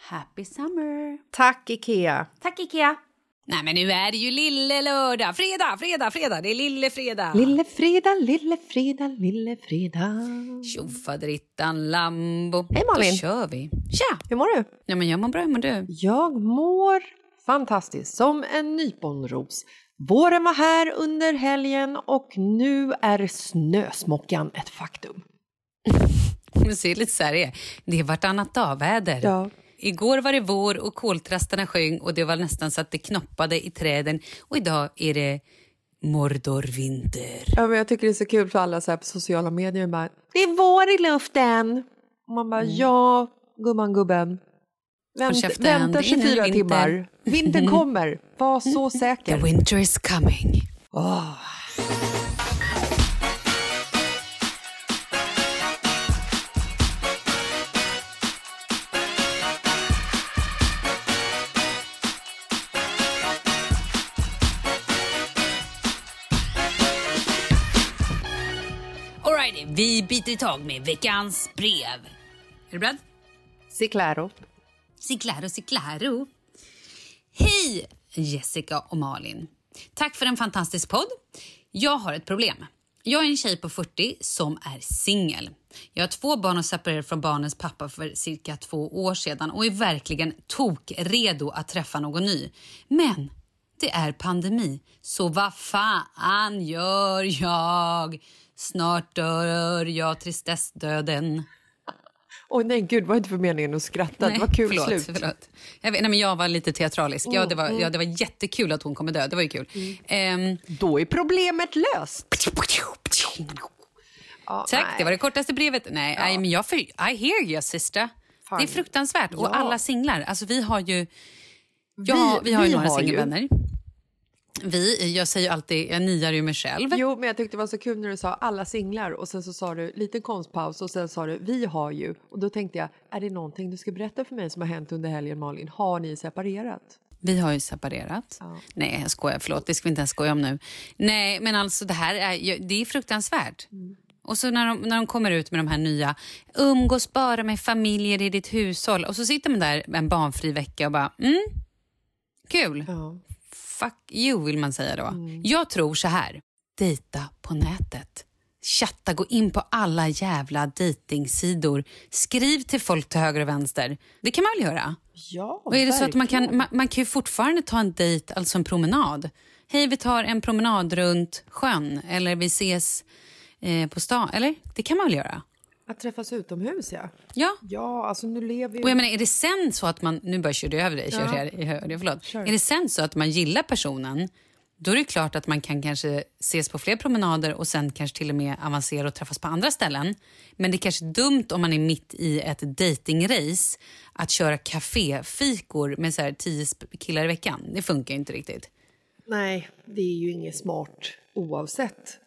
Happy summer! Tack, Ikea! Tack Ikea! Nej men nu är det ju lille lördag, fredag, fredag, fredag, det är lille fredag. Lille fredag, lille fredag, lille fredag. Tjofaderittan Lambo. Hej, Malin. Då kör vi. Tja! Hur mår du? Ja men jag mår bra, hur mår du? Jag mår fantastiskt, som en nyponros. Våren var här under helgen och nu är snösmockan ett faktum. Men se lite så här det är. Det är vartannat dag-väder. Ja. Igår var det vår och koltrastarna sjöng och det var nästan så att det knoppade i träden. Och idag är det Mordorvinter. Ja, men jag tycker det är så kul för alla så här på sociala medier. Bara, det är vår i luften! Och man bara, ja, gumman, gubben. Vänt, vänta det är nu 24 vinter. timmar. Vintern kommer. Var så The säker. winter is coming. Alrighty, vi biter i tag med veckans brev. Är du beredd? Si claro. Si claro, si claro. Hej Jessica och Malin. Tack för en fantastisk podd. Jag har ett problem. Jag är en tjej på 40 som är singel. Jag har två barn och separerade från barnens pappa för cirka två år sedan och är verkligen tokredo att träffa någon ny. Men det är pandemi, så vad fan gör jag? Snart dör jag tristessdöden. Åh nej, gud, var inte för meningen att skratta. det var kul förlåt, slut. Förlåt. Jag, vet, nej, men jag var lite teatralisk. Ja, det, var, ja, det var jättekul att hon kommer dö. Det var ju kul. Ehm, Då är problemet löst. Ja, tack, nej. det var det kortaste brevet. Nej, nej, men jag för, I hear you sister. Fan. Det är fruktansvärt. Ja. Och alla singlar. Alltså vi har ju... Ja, vi, har ju vi några singelvänner. Vi, jag säger alltid, jag niar ju mig själv. Jo, men jag tyckte det var så kul när du sa alla singlar och sen så sa du lite konstpaus och sen sa du vi har ju. Och då tänkte jag, är det någonting du ska berätta för mig som har hänt under helgen Malin? Har ni separerat? Vi har ju separerat. Ja. Nej, jag skojar. Förlåt, det ska vi inte ens skoja om nu. Nej, men alltså det här är, det är fruktansvärt. Och så när de, när de kommer ut med de här nya, umgås bara med familjer i ditt hushåll. Och så sitter man där en barnfri vecka och bara, mm, kul. Ja. Fuck you vill man säga då. Jag tror så här, dejta på nätet. Chatta, gå in på alla jävla dejtingsidor. Skriv till folk till höger och vänster. Det kan man väl göra? Ja, Och är det så att man kan, man, man kan ju fortfarande ta en dejt, alltså en promenad. Hej, vi tar en promenad runt sjön eller vi ses eh, på stan. Eller? Det kan man väl göra? Att träffas utomhus, ja. Ja. Ja, alltså nu lever ju... Och jag menar, är det sen så att man... Nu bara körde jag över dig. Kör jag, jag förlåt. Kör. Är det sen så att man gillar personen då är det klart att man kan kanske ses på fler promenader och sen kanske till och med avancera och träffas på andra ställen. Men det är kanske dumt om man är mitt i ett datingrace att köra kaféfikor med så här tio killar i veckan. Det funkar ju inte riktigt. Nej, det är ju inget smart oavsett,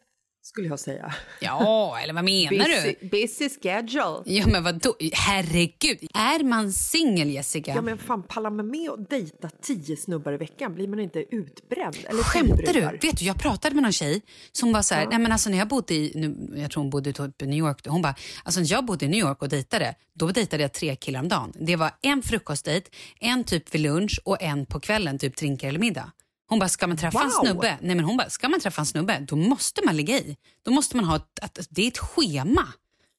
skulle jag säga. Ja, eller vad menar busy, du? busy schedule. Ja, men vadå? Herregud. Är man singel, Jessica? Ja, men fan, pallar man med och dejta tio snubbar i veckan? Blir man inte utbränd? Eller Skämtar du? Vet du, jag pratade med någon tjej som var så här, nej men alltså när jag bodde i, nu, jag tror hon bodde typ i New York, hon bara, alltså när jag bodde i New York och dejtade, då dejtade jag tre killar om dagen. Det var en frukostdejt, en typ vid lunch och en på kvällen, typ drinkar eller middag. Hon bara, ska man träffa en Wow! snubbe, nej men hon bara, ska man träffa en snubbe, då måste man ligga i. Då måste man ha ett, att, det är ett schema.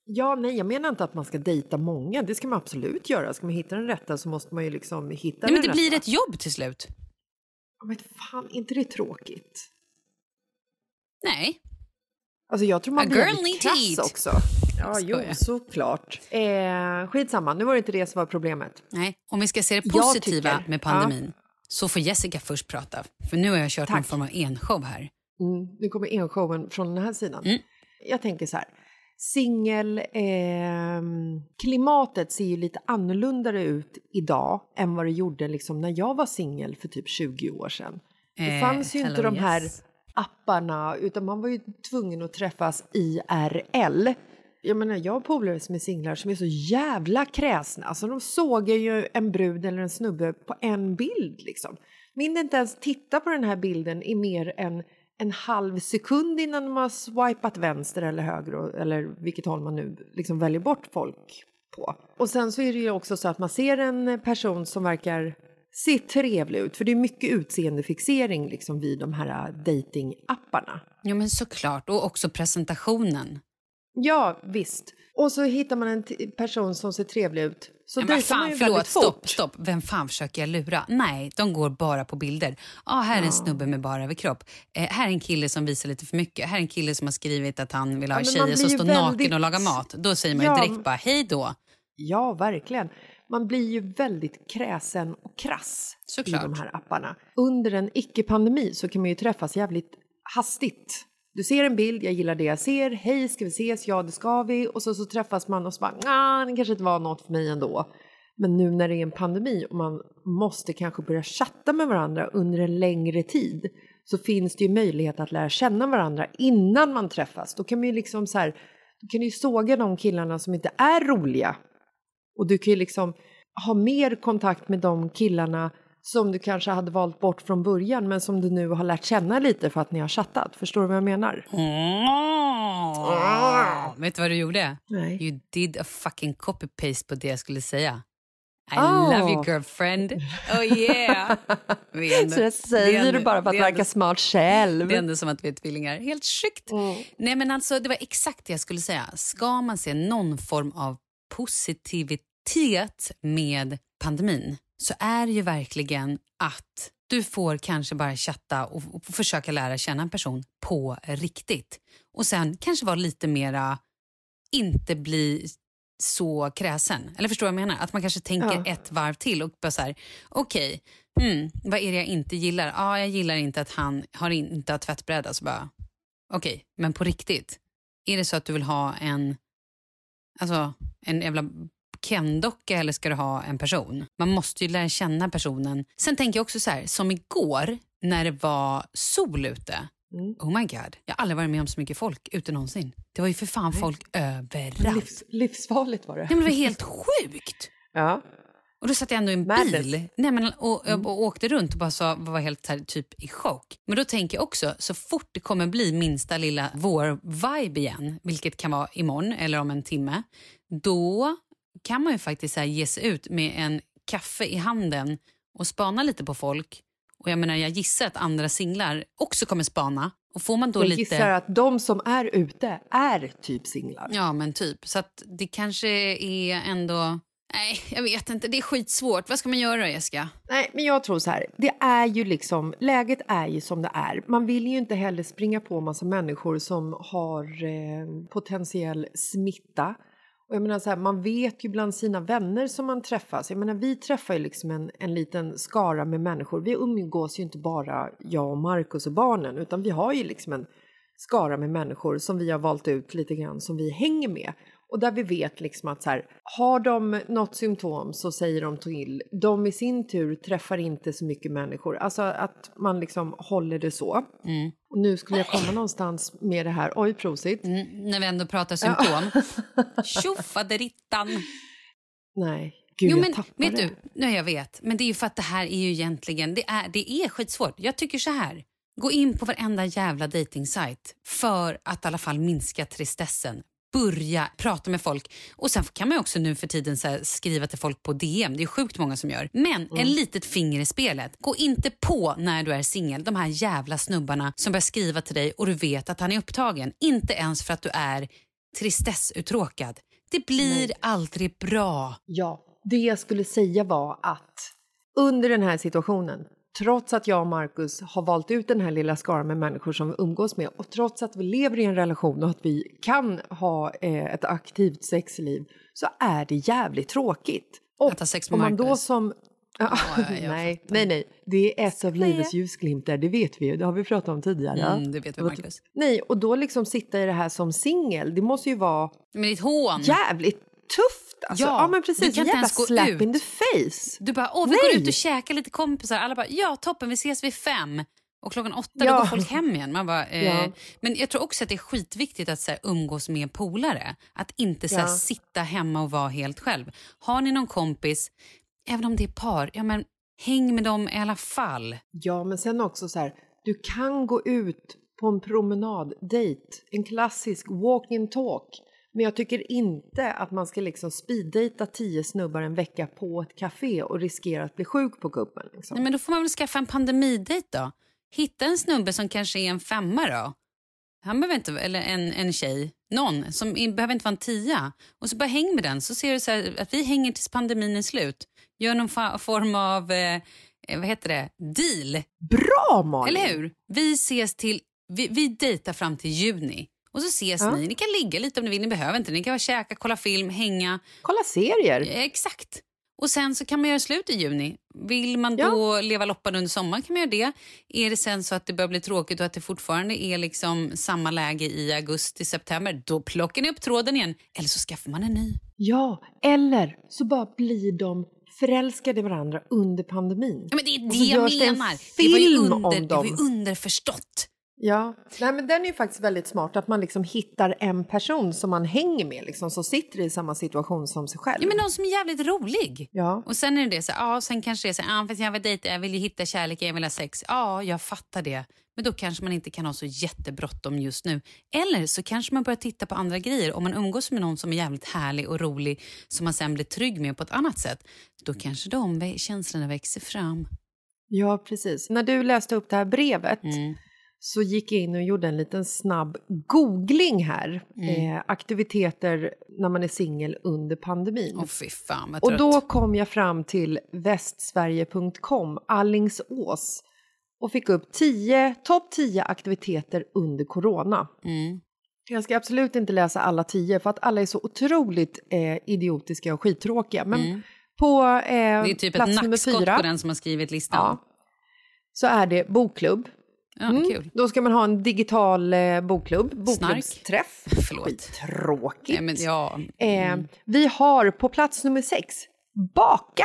Ja, nej, jag menar inte att man ska dejta många. Det ska man absolut göra. Ska man hitta den rätta så måste man ju liksom hitta Nej, men det blir rätta. ett jobb till slut. Ja, Men fan, inte det tråkigt? Nej. Alltså jag tror man A blir girl krass eat. också. Ja, jo, såklart. Eh, skitsamma, nu var det inte det som var problemet. Nej, om vi ska se det positiva tycker- med pandemin så får Jessica först prata. För nu har jag kört någon Tack. form av enshow här. Mm, nu kommer enshowen från den här sidan. Mm. Jag tänker så här. Singel... Eh, klimatet ser ju lite annorlunda ut idag än vad det gjorde liksom när jag var singel för typ 20 år sedan. Det Eh, fanns ju inte hello, de här yes. apparna utan man var ju tvungen att träffas IRL. Jag menar, jag har polare som är singlar som är så jävla kräsna. Alltså de sågar ju en brud eller en snubbe på en bild liksom. Min inte ens titta på den här bilden i mer än en halv sekund innan de har swipat vänster eller höger eller vilket håll man nu liksom väljer bort folk på. Och sen så är det ju också så att man ser en person som verkar se trevlig ut för det är mycket utseendefixering liksom vid de här datingapparna. Ja, men såklart. Och också presentationen. Ja, visst. Och så hittar man en person som ser trevlig ut. Så Ja, men man fan, ju förlåt, stopp, stopp. Vem fan försöker jag lura? Nej, de går bara på bilder. Ah, här är en snubbe med bara överkropp. Eh, här är en kille som visar lite för mycket. Här är en kille som har skrivit att han vill ha Ja, man tjejer som står väldigt- naken och lagar mat. Då säger man Ja, ju direkt bara hej då. Ja, verkligen. Man blir ju väldigt kräsen och krass Såklart. i de här apparna. Under en icke-pandemi så kan man ju träffas jävligt hastigt. Du ser en bild, jag gillar det jag ser, hej ska vi ses, ja det ska vi och så, så träffas man och så bara, nah, det kanske inte var något för mig ändå. Men nu när det är en pandemi och man måste kanske börja chatta med varandra under en längre tid så finns det ju möjlighet att lära känna varandra innan man träffas. Då kan man ju liksom så här, då kan du ju såga de killarna som inte är roliga och du kan ju liksom ha mer kontakt med de killarna som du kanske hade valt bort från början men som du nu har lärt känna lite för att ni har chattat. Förstår du vad jag menar? Oh. Vet du vad du gjorde? Nej. You did a fucking copy-paste på det jag skulle säga. I Oh. love you girlfriend. Oh yeah! Ändå- Så det det är säger ändå- du bara för att det verka smart själv. Det är ändå som att vi är tvillingar. Helt sjukt. Nej men alltså det var exakt det jag skulle säga. Ska man se någon form av positivitet med pandemin så är det ju verkligen att du får kanske bara chatta och, och försöka lära känna en person på riktigt. Och sen kanske vara lite mera, inte bli så kräsen. Eller förstår du vad jag menar? Att man kanske tänker Ja. ett varv till och bara så här, okej, hmm, vad är det jag inte gillar? Ja, ah, jag gillar inte att han har in, inte har tvättbräda. Så bara, okej, men på riktigt, är det så att du vill ha en, alltså en jävla Ken-docka eller ska du ha en person? Man måste ju lära känna personen. Sen tänker jag också så här, som igår när det var sol ute. Mm. Oh my god, jag har aldrig varit med om så mycket folk ute någonsin. Det var ju för fan folk överallt. Livs, livsfarligt var det. Nej, men det var helt sjukt. Ja. Och då satt jag ändå i en Madness. bil Nej, men, och, och åkte runt och bara sa, var helt här, typ i chock. Men då tänker jag också, så fort det kommer bli minsta lilla vår-vibe igen, vilket kan vara imorgon eller om en timme, då kan man ju faktiskt så ge sig ut med en kaffe i handen och spana lite på folk. Och jag menar, jag gissar att andra singlar också kommer spana. Och får man då Jag lite... gissar att de som är ute är typ singlar. Ja, men typ. Så att det kanske är ändå... Nej, jag vet inte. Det är skitsvårt. Vad ska man göra Jessica? Nej, men jag tror så här. Det är ju liksom, läget är ju som det är. Man vill ju inte heller springa på massa människor som har eh, potentiell smitta. Och jag menar så här, man vet ju bland sina vänner som man träffas. Jag menar, vi träffar ju liksom en, en liten skara med människor. Vi umgås ju inte bara jag och Markus och barnen, utan vi har ju liksom en skara med människor som vi har valt ut lite grann som vi hänger med. Och där vi vet liksom att så här, har de något symptom så säger de till. De i sin tur träffar inte så mycket människor. Alltså att man liksom håller det så. Och nu skulle jag komma någonstans med det här. Oj, prosit. Mm, när vi ändå pratar symptom. Tjofaderittan! Nej, gud Jo, men vet du, nej, jag vet. Men det är ju för att det här är ju egentligen, det är, det är skitsvårt. Jag tycker så här, gå in på varenda jävla dejtingsajt för att i alla fall minska tristessen. Börja prata med folk. Och sen kan man också nu för tiden skriva till folk på DM. Det är sjukt många som gör. Men en litet finger i spelet. Gå inte på när du är singel. De här jävla snubbarna som börjar skriva till dig och du vet att han är upptagen. Inte ens för att du är tristessuttråkad. Det blir aldrig bra. Ja, det jag skulle säga var att under den här situationen, trots att jag och Markus har valt ut den här lilla skaran med människor som vi umgås med och trots att vi lever i en relation och att vi kan ha eh, ett aktivt sexliv så är det jävligt tråkigt. Och Att ha sex med man då Marcus. som... Ja, nej, nej, nej. Det är ett av livets ljusglimtar, det vet vi ju. Det har vi pratat om tidigare. Mm, det vet vi, var- Marcus. Nej, och då liksom sitta i det här som singel, det måste ju vara Med ditt hån. jävligt tufft. Alltså. Ja, Ja, men du precis. kan inte ens gå slap ut. in the face. Du bara, åh vi Nej. går ut och käkar lite kompisar. Alla bara, ja toppen vi ses vid fem. Och klockan åtta då Ja. går folk hem igen. Man bara, eh. Ja. Men jag tror också att det är skitviktigt att så här, umgås med polare. Att inte så här, sitta hemma och vara helt själv. Har ni någon kompis, även om det är par, ja men häng med dem i alla fall. Ja, men sen också så här, du kan gå ut på en promenaddejt, en klassisk walk and talk. Men jag tycker inte att man ska liksom speeddejta tio snubbar en vecka på ett café och riskera att bli sjuk på kuppen. Liksom. Nej, men då får man väl skaffa en pandemidejt då. Hitta en snubbe som kanske är en femma då. Han behöver inte, eller en, en tjej, någon som behöver inte vara en tia. Och så bara häng med den så ser du så här, att vi hänger tills pandemin är slut. Gör någon form av, eh, vad heter det, deal. Bra Malin! Eller hur? Vi ses till, vi, vi dejtar fram till juni. Och så ses Ja. ni. Ni kan ligga lite om ni vill, ni behöver inte. Ni kan bara käka, kolla film, hänga. Kolla serier! Eh, Exakt. Och sen så kan man göra slut i juni. Vill man Ja. då leva loppan under sommaren kan man göra det. Är det sen så att det börjar bli tråkigt och att det fortfarande är liksom samma läge i augusti, september, då plockar ni upp tråden igen. Eller så skaffar man en ny. Ja, eller så bara blir de förälskade varandra under pandemin. Ja, men det är det jag menar. Det var ju film under, om det var ju dem. underförstått. Ja, Nej, men den är ju faktiskt väldigt smart att man liksom hittar en person som man hänger med liksom, som sitter i samma situation som sig själv. Ja, men någon som är jävligt rolig. Ja. Och sen är det så, ja, sen kanske det är så, ja, fast jag vill dejta, jag vill ju hitta kärlek, jag vill ha sex. Ja, jag fattar det. Men då kanske man inte kan ha så jättebråttom just nu. Eller så kanske man börjar titta på andra grejer. Om man umgås med någon som är jävligt härlig och rolig som man sen blir trygg med på ett annat sätt. Då kanske de känslorna växer fram. ja, precis. När du läste upp det här brevet Mm. Så gick jag in och gjorde en liten snabb googling här. Mm. Eh, aktiviteter när man är singel under pandemin. Åh fy fan och då kom jag fram till västsverige.com, Allingsås och fick upp 10, topp 10 aktiviteter under corona. Mm. Jag ska absolut inte läsa alla tio för att alla är så otroligt eh, idiotiska och skittråkiga. Men på eh, Det är typ ett plats nackskott fyra på den som har skrivit listan. Ja. så är det bokklubb. Ja, Mm. kul. Då ska man ha en digital eh, bokklubb, bokklubbsträff. Skittråkigt. Nej, ja. Eh, vi har på plats nummer sex, baka.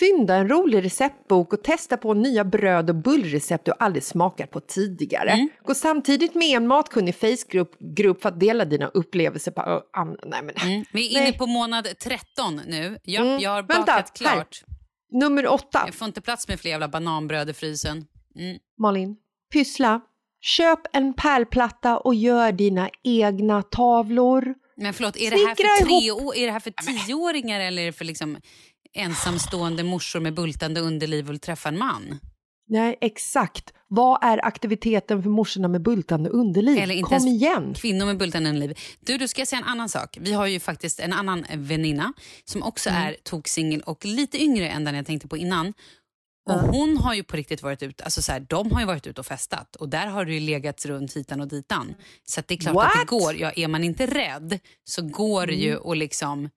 Fynda en rolig receptbok och testa på nya bröd och bullrecept du aldrig smakat på tidigare. Mm. Gå samtidigt med en matkunnig Facegrupp grupp för att dela dina upplevelser på... ö, an- nej, men. Mm. Vi är inne Nej. på månad 13 nu. Ja, Mm. Jag har Vänta, bakat här. klart. Nummer åtta, Jag får inte plats med fler jävla bananbröd i frysen. Mm. Malin. Pyssla. Köp en pärlplatta och gör dina egna tavlor. Men förlåt, är det här för, tre ihop- år, är det här för tioåringar eller är det för liksom ensamstående morsor med bultande underliv och vill träffa en man? Nej, exakt. Vad är aktiviteten för morsorna med bultande underliv? Eller inte Kom igen. Kvinnor med bultande underliv. Du, då ska jag säga en annan sak. Vi har ju faktiskt en annan väninna som också Mm. är toksingel och lite yngre än den jag tänkte på innan. Och hon har ju på riktigt varit ute, alltså så här, de har ju varit ute och festat och där har det ju legat runt hitan och ditan. Så att det är klart att det What? går. Ja, är man inte rädd så går det Mm. ju att liksom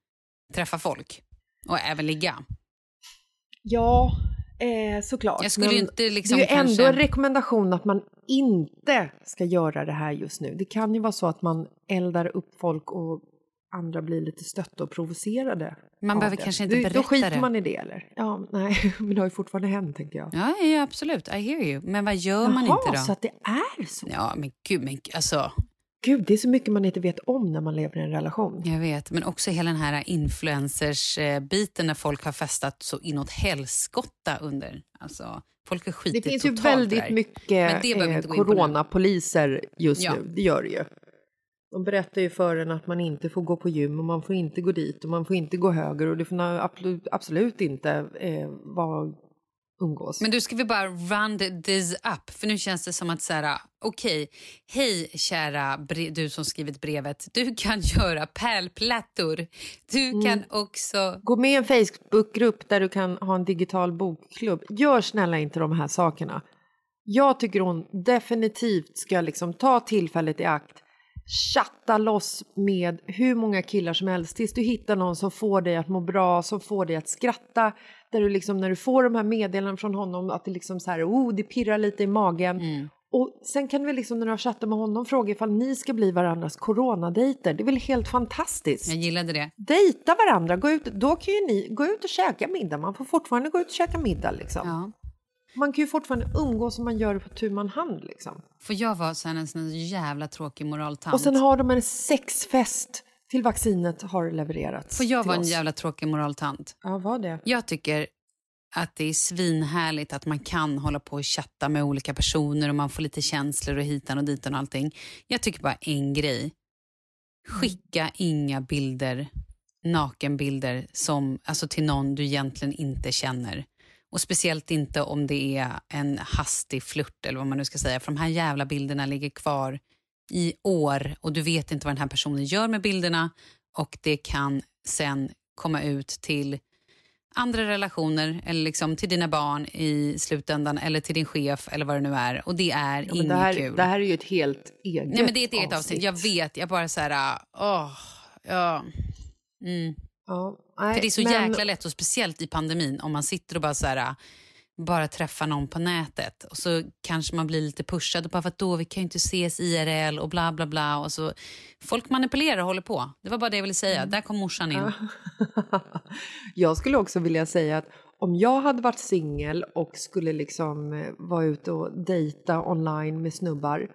träffa folk och även ligga. Ja, eh, såklart. Jag skulle ju inte liksom det är ju kanske- ändå en rekommendation att man inte ska göra det här just nu. Det kan ju vara så att man eldar upp folk och andra blir lite stötta och provocerade. Man behöver det. kanske inte berätta Då skiter det. man i det eller? Ja, nej, men det har ju fortfarande hänt tänker jag. Ja, ja, absolut. I hear you. Men vad gör man Jaha, inte då? så att det är så? Ja, men gud, men alltså. Gud, det är så mycket man inte vet om när man lever i en relation. Jag vet, men också hela den här influencers-biten när folk har festat så inåt helskotta under. Alltså, folk har skitit Det finns ju totalt det väldigt. Men mycket det eh, coronapoliser just Ja. nu. Det gör det ju. De berättar ju för en att man inte får gå på gym och man får inte gå dit och man får inte gå höger och det får absolut, absolut inte eh, vara umgås. Men du, ska vi bara round this up? För nu känns det som att så här, okej, hej kära du som skrivit brevet. Du kan göra pärlplattor. Du Mm. kan också... Gå med i en Facebookgrupp där du kan ha en digital bokklubb. Gör snälla inte de här sakerna. Jag tycker hon definitivt ska liksom ta tillfället i akt chatta loss med hur många killar som helst tills du hittar någon som får dig att må bra, som får dig att skratta. Där du liksom, när du får de här meddelandena från honom att det liksom så här, oh, det pirrar lite i magen. Och sen kan du väl liksom när du har chattat med honom fråga ifall ni ska bli varandras coronadejter. Det är väl helt fantastiskt? Jag gillade det. Dejta varandra, gå ut, då kan ju ni gå ut och käka middag. Man får fortfarande gå ut och käka middag liksom. Ja. Man kan ju fortfarande umgås som man gör på tu man hand liksom. För jag var sen en sån jävla tråkig moraltant. Och sen har de en sexfest till vaccinet har levererats. För jag till var en jävla tråkig moraltant. Ja, var det? Jag tycker att det är svinhärligt att man kan hålla på och chatta med olika personer och man får lite känslor och hitan och ditan och allting. Jag tycker bara en grej. Skicka inga bilder, nakenbilder som, alltså till någon du egentligen inte känner. Och speciellt inte om det är en hastig flört eller vad man nu ska säga. För de här jävla bilderna ligger kvar i år och du vet inte vad den här personen gör med bilderna och det kan sen komma ut till andra relationer eller liksom till dina barn i slutändan eller till din chef eller vad det nu är. Och det är Ja, inget det, här, kul. det här är ju ett helt eget Nej men det är ett eget avsnitt. Jag vet, jag bara så här, åh, ja. Mm. Ja, nej, För det är så men- jäkla lätt och speciellt i pandemin om man sitter och bara så här bara träffar någon på nätet och så kanske man blir lite pushad och bara för att då vi kan ju inte ses IRL och bla bla bla och så folk manipulerar och håller på. Det var bara det jag ville säga. Mm. Där kom morsan in. jag skulle också vilja säga att om jag hade varit singel och skulle liksom eh, vara ute och dejta online med snubbar.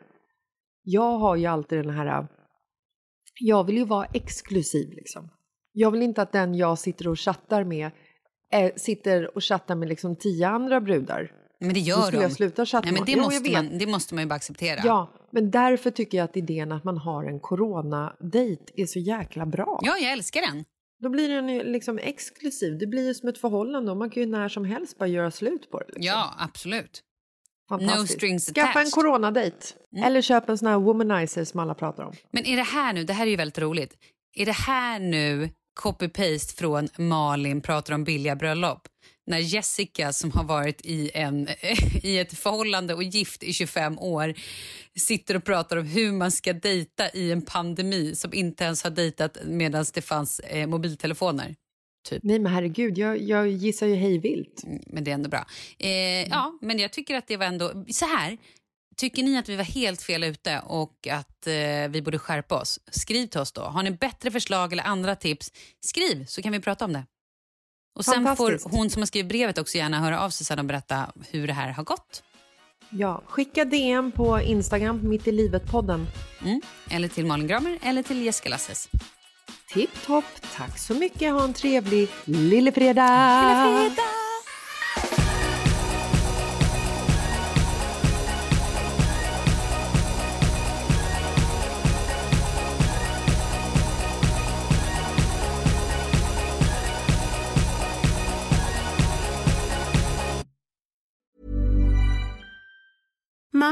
Jag har ju alltid den här... eh, Jag vill ju vara exklusiv liksom. Jag vill inte att den jag sitter och chattar med eh, sitter och chattar med liksom tio andra brudar. Men det Då gör skulle de. jag sluta chatta Nej, men det. Jo, måste man, det måste man ju bara acceptera. Ja, men därför tycker jag att idén att man har en coronadejt är så jäkla bra. ja, jag älskar den. Då blir den ju liksom exklusiv. Det blir ju som ett förhållande och man kan ju när som helst bara göra slut på det. Liksom. Ja, absolut. No strings Skaffa en attached. coronadejt. Eller köp en sån här womanizer som alla pratar om. Men är det här nu, det här är ju väldigt roligt. Är det här nu copy-paste från Malin pratar om billiga bröllop? när Jessica som har varit i, en, i ett förhållande och gift i 25 år sitter och pratar om hur man ska dejta i en pandemi som inte ens har dejtat medan det fanns eh, mobiltelefoner. Typ. Nej men herregud, jag, jag gissar ju hej vilt. Mm, Men det är ändå bra. Eh, Ja, men jag tycker att det var ändå... Så här, tycker ni att vi var helt fel ute och att eh, vi borde skärpa oss? Skriv till oss då. Har ni bättre förslag eller andra tips? Skriv så kan vi prata om det. Och sen får hon som har skrivit brevet också gärna höra av sig sen och berätta hur det här har gått. Ja, skicka DM på Instagram, mitt i livet-podden. Mm. Eller till Malin Gramer eller till Jessica Lasses. Tipptopp, tack så mycket. Ha en trevlig lillefredag!